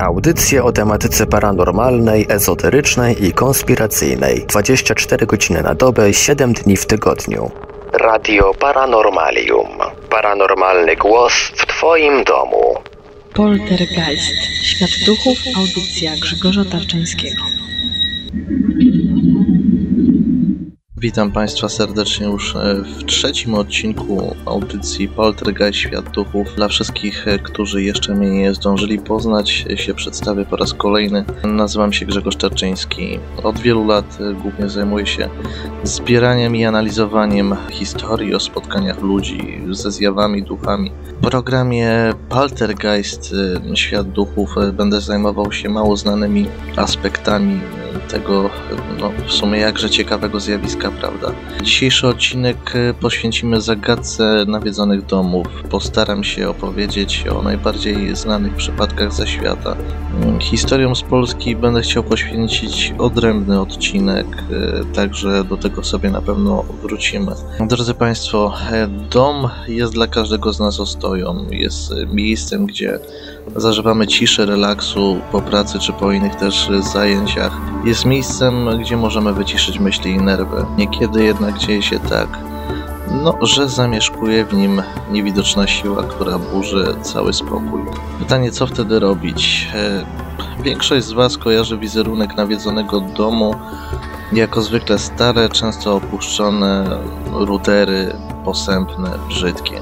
Audycje o tematyce paranormalnej, ezoterycznej i konspiracyjnej. 24 godziny na dobę, 7 dni w tygodniu. Radio Paranormalium. Paranormalny głos w Twoim domu. Poltergeist. Świat duchów. Audycja Grzegorza Tarczyńskiego. Witam Państwa serdecznie już e, w trzecim odcinku audycji Poltergeist Świat Duchów. Dla wszystkich, e, którzy jeszcze mnie nie zdążyli poznać, e, się przedstawię po raz kolejny. Nazywam się Grzegorz Tarczyński. Od wielu lat głównie zajmuję się zbieraniem i analizowaniem historii o spotkaniach ludzi ze zjawami, duchami. W programie Poltergeist Świat Duchów będę zajmował się mało znanymi aspektami tego no, w sumie jakże ciekawego zjawiska, prawda? Dzisiejszy odcinek e, poświęcimy zagadce nawiedzonych domów. Postaram się opowiedzieć o najbardziej znanych przypadkach ze świata. Mm, historią z Polski będę chciał poświęcić odrębny odcinek, e, także do tego sobie na pewno wrócimy. Drodzy Państwo, e, dom jest dla każdego z nas ostoją. Jest miejscem, gdzie zażywamy ciszę, relaksu po pracy czy po innych też zajęciach. Jest miejscem, gdzie możemy wyciszyć myśli i nerwy. Niekiedy jednak dzieje się tak, no, że zamieszkuje w nim niewidoczna siła, która burzy cały spokój. Pytanie, co wtedy robić? E, większość z Was kojarzy wizerunek nawiedzonego domu jako zwykle stare, często opuszczone rudery, posępne, brzydkie.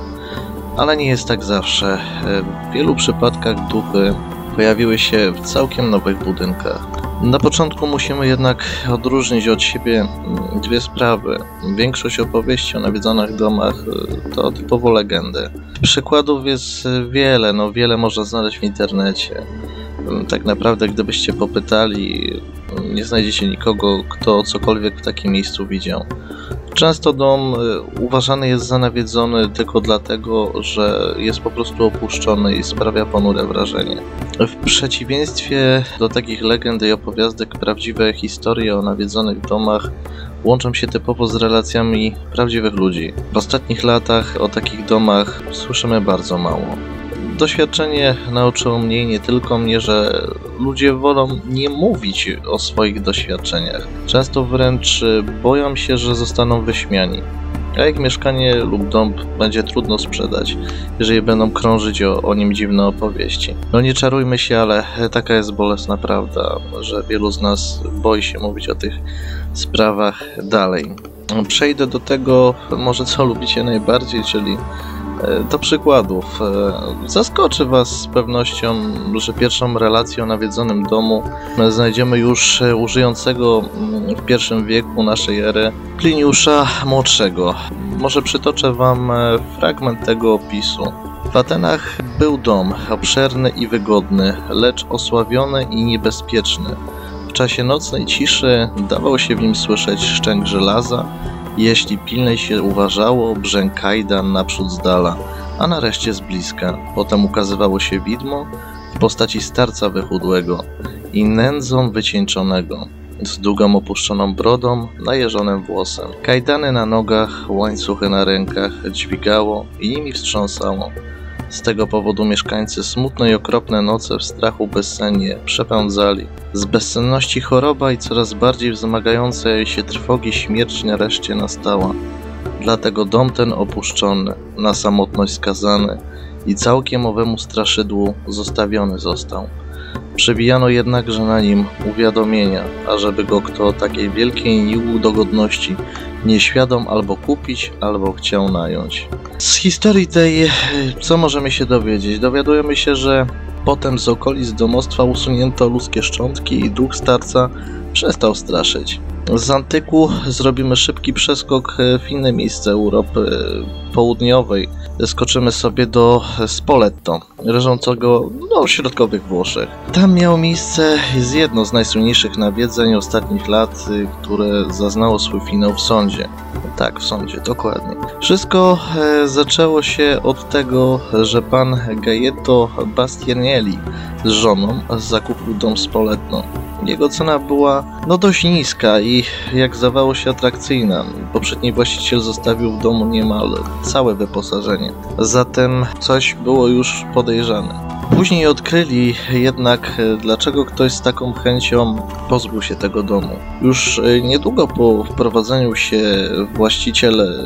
Ale nie jest tak zawsze. E, w wielu przypadkach duchy pojawiły się w całkiem nowych budynkach. Na początku musimy jednak odróżnić od siebie mm, dwie sprawy. Większość opowieści o nawiedzonych domach y, to typowo legendy. Przykładów jest wiele, no wiele można znaleźć w internecie. Mm, tak naprawdę, gdybyście popytali, mm, nie znajdziecie nikogo, kto cokolwiek w takim miejscu widział. Często dom y, uważany jest za nawiedzony tylko dlatego, że jest po prostu opuszczony i sprawia ponure wrażenie. W przeciwieństwie do takich legend i opowiastek, prawdziwe historie o nawiedzonych domach łączą się typowo z relacjami prawdziwych ludzi. W ostatnich latach o takich domach słyszymy bardzo mało. Doświadczenie nauczyło mnie nie tylko mnie, że ludzie wolą nie mówić o swoich doświadczeniach. Często wręcz boją się, że zostaną wyśmiani. A ich mieszkanie lub dom będzie trudno sprzedać, jeżeli będą krążyć o, o nim dziwne opowieści. No nie czarujmy się, ale taka jest bolesna prawda, że wielu z nas boi się mówić o tych sprawach dalej. Przejdę do tego, może co lubicie najbardziej, czyli do przykładów. E, zaskoczy Was z pewnością, że pierwszą relację o nawiedzonym domu znajdziemy już e, użyjącego mm, w pierwszym wieku naszej ery Pliniusza Młodszego. Może przytoczę Wam fragment tego opisu. W Atenach był dom, obszerny i wygodny, lecz osławiony i niebezpieczny. W czasie nocnej ciszy dawał się w nim słyszeć szczęk żelaza, jeśli pilniej się uważało, brzęk kajdan naprzód z dala, a nareszcie z bliska. Potem ukazywało się widmo w postaci starca wychudłego i nędzą wycieńczonego, z długą opuszczoną brodą, najeżonym włosem. Kajdany na nogach, łańcuchy na rękach dźwigało i nimi wstrząsało. Z tego powodu mieszkańcy smutne i okropne noce w strachu bezsennie przepędzali. Z bezsenności choroba i coraz bardziej wzmagającej się trwogi śmierć nareszcie nastała. Dlatego dom ten opuszczony, na samotność skazany i całkiem owemu straszydłu zostawiony został. Przebijano jednakże na nim uwiadomienia, ażeby go kto takiej wielkiej nieudogodności nieświadom albo kupić, albo chciał nająć. Z historii tej co możemy się dowiedzieć? Dowiadujemy się, że potem z okolic domostwa usunięto ludzkie szczątki i duch starca przestał straszyć. Z antyku zrobimy szybki przeskok w inne miejsce Europy Południowej. Skoczymy sobie do Spoleto, leżącego no, w środkowych Włoszech. Tam miało miejsce jest jedno z najsłynniejszych nawiedzeń ostatnich lat, które zaznało swój finał w sądzie. Tak, w sądzie, dokładnie. Wszystko e, zaczęło się od tego, że pan Gaetto Bastianelli z żoną zakupił dom Spoleto. Jego cena była no dość niska i jak zdawało się atrakcyjna. Poprzedni właściciel zostawił w domu niemal całe wyposażenie. Zatem coś było już podejrzane. Później odkryli jednak, dlaczego ktoś z taką chęcią pozbył się tego domu. Już niedługo po wprowadzeniu się właściciel,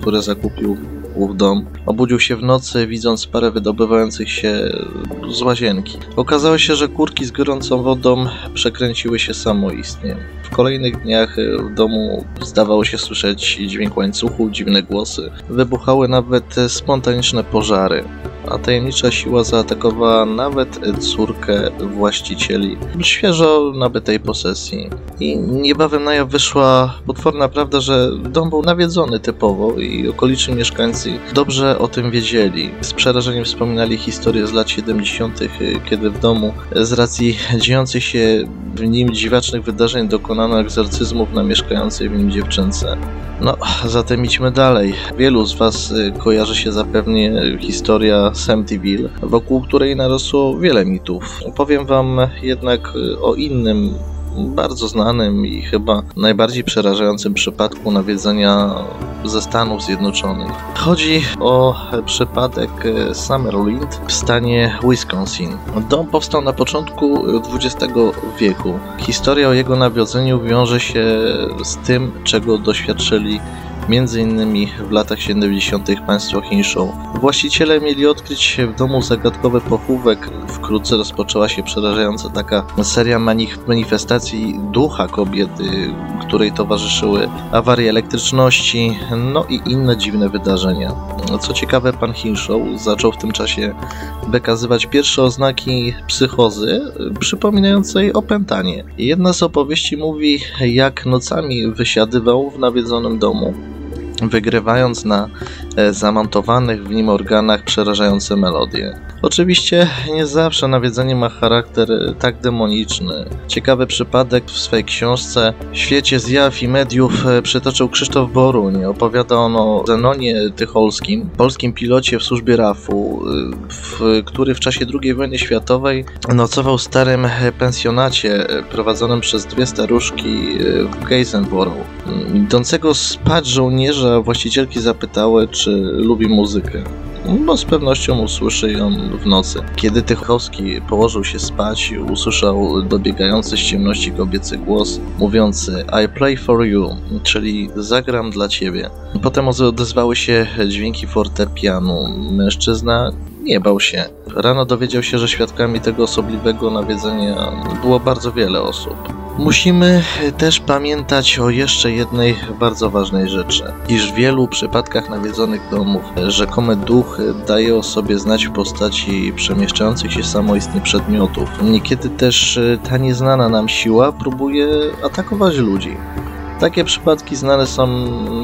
który zakupił ów dom. Obudził się w nocy, widząc parę wydobywających się z łazienki. Okazało się, że kurki z gorącą wodą przekręciły się samoistnie. W kolejnych dniach w domu zdawało się słyszeć dźwięk łańcuchu, dziwne głosy. Wybuchały nawet spontaniczne pożary a tajemnicza siła zaatakowała nawet córkę właścicieli świeżo nabytej posesji. I niebawem na jaw wyszła potworna prawda, że dom był nawiedzony typowo i okoliczni mieszkańcy dobrze o tym wiedzieli. Z przerażeniem wspominali historię z lat 70., kiedy w domu z racji dziejących się w nim dziwacznych wydarzeń dokonano egzorcyzmów na mieszkającej w nim dziewczynce. No, zatem idźmy dalej. Wielu z Was kojarzy się zapewnie historia Samtyville, wokół której narosło wiele mitów. Powiem Wam jednak o innym bardzo znanym i chyba najbardziej przerażającym przypadku nawiedzenia ze Stanów Zjednoczonych. Chodzi o przypadek Summerwind w stanie Wisconsin. Dom powstał na początku XX wieku. Historia o jego nawiedzeniu wiąże się z tym, czego doświadczyli między innymi w latach 70. państwo Hinshaw. Właściciele mieli odkryć w domu zagadkowy pochówek. Wkrótce rozpoczęła się przerażająca taka seria manifestacji ducha kobiety, której towarzyszyły awarie elektryczności, no i inne dziwne wydarzenia. Co ciekawe, pan Hinshaw zaczął w tym czasie wykazywać pierwsze oznaki psychozy, przypominającej opętanie. Jedna z opowieści mówi, jak nocami wysiadywał w nawiedzonym domu, wygrywając na zamontowanych w nim organach przerażające melodie. Oczywiście nie zawsze nawiedzenie ma charakter tak demoniczny. Ciekawy przypadek w swej książce W świecie zjaw i mediów przytoczył Krzysztof Boruń. Opowiada on o Zenonie Tycholskim, polskim pilocie w służbie RAF-u, który w czasie II wojny światowej nocował w starym pensjonacie prowadzonym przez dwie staruszki w Geisenborough. Idącego spać żołnierza właścicielki zapytały, czy lubi muzykę. No z pewnością usłyszy ją w nocy. Kiedy Tychowski położył się spać, usłyszał dobiegający z ciemności kobiecy głos mówiący I play for you, czyli zagram dla ciebie. Potem odezwały się dźwięki fortepianu. Mężczyzna nie bał się. Rano dowiedział się, że świadkami tego osobliwego nawiedzenia było bardzo wiele osób. Musimy też pamiętać o jeszcze jednej bardzo ważnej rzeczy, iż w wielu przypadkach nawiedzonych domów rzekome duchy daje o sobie znać w postaci przemieszczających się samoistnie przedmiotów. Niekiedy też ta nieznana nam siła próbuje atakować ludzi. Takie przypadki znane są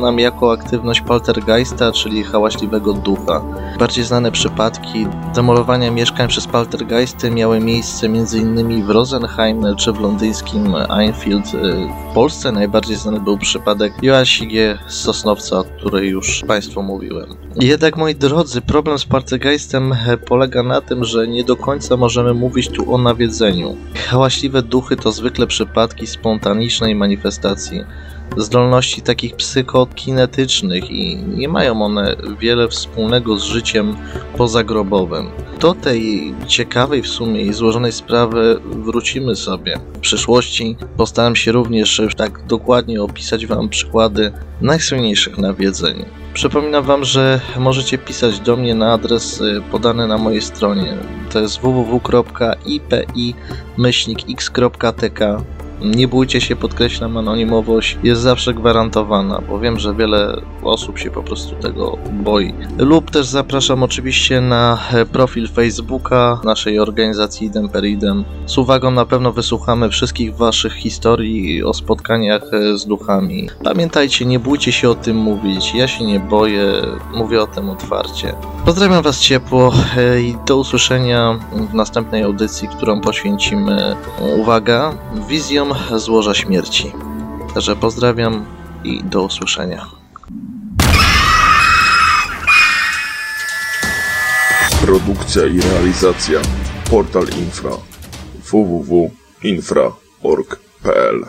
nam jako aktywność poltergeista, czyli hałaśliwego ducha. Bardziej znane przypadki demolowania mieszkań przez poltergeisty miały miejsce m.in. w Rosenheim czy w londyńskim Enfield. W Polsce najbardziej znany był przypadek Joasigie z Sosnowca, o której już Państwu mówiłem. Jednak moi drodzy, problem z poltergeistem polega na tym, że nie do końca możemy mówić tu o nawiedzeniu. Hałaśliwe duchy to zwykle przypadki spontanicznej manifestacji zdolności takich psychokinetycznych i nie mają one wiele wspólnego z życiem pozagrobowym. Do tej ciekawej w sumie i złożonej sprawy wrócimy sobie. W przyszłości postaram się również tak dokładnie opisać Wam przykłady najsłynniejszych nawiedzeń. Przypominam Wam, że możecie pisać do mnie na adres podany na mojej stronie. To jest www.ipi-x.tk nie bójcie się, podkreślam, anonimowość jest zawsze gwarantowana, bo wiem, że wiele osób się po prostu tego boi. Lub też zapraszam oczywiście na profil Facebooka naszej organizacji Idem per Idem. Z uwagą na pewno wysłuchamy wszystkich Waszych historii o spotkaniach z duchami. Pamiętajcie, nie bójcie się o tym mówić, ja się nie boję, mówię o tym otwarcie. Pozdrawiam Was ciepło i do usłyszenia w następnej audycji, którą poświęcimy, uwaga, wizjom złoża śmierci. Także pozdrawiam i do usłyszenia. Produkcja i realizacja Portal Infra www.infra.pl www.org.pl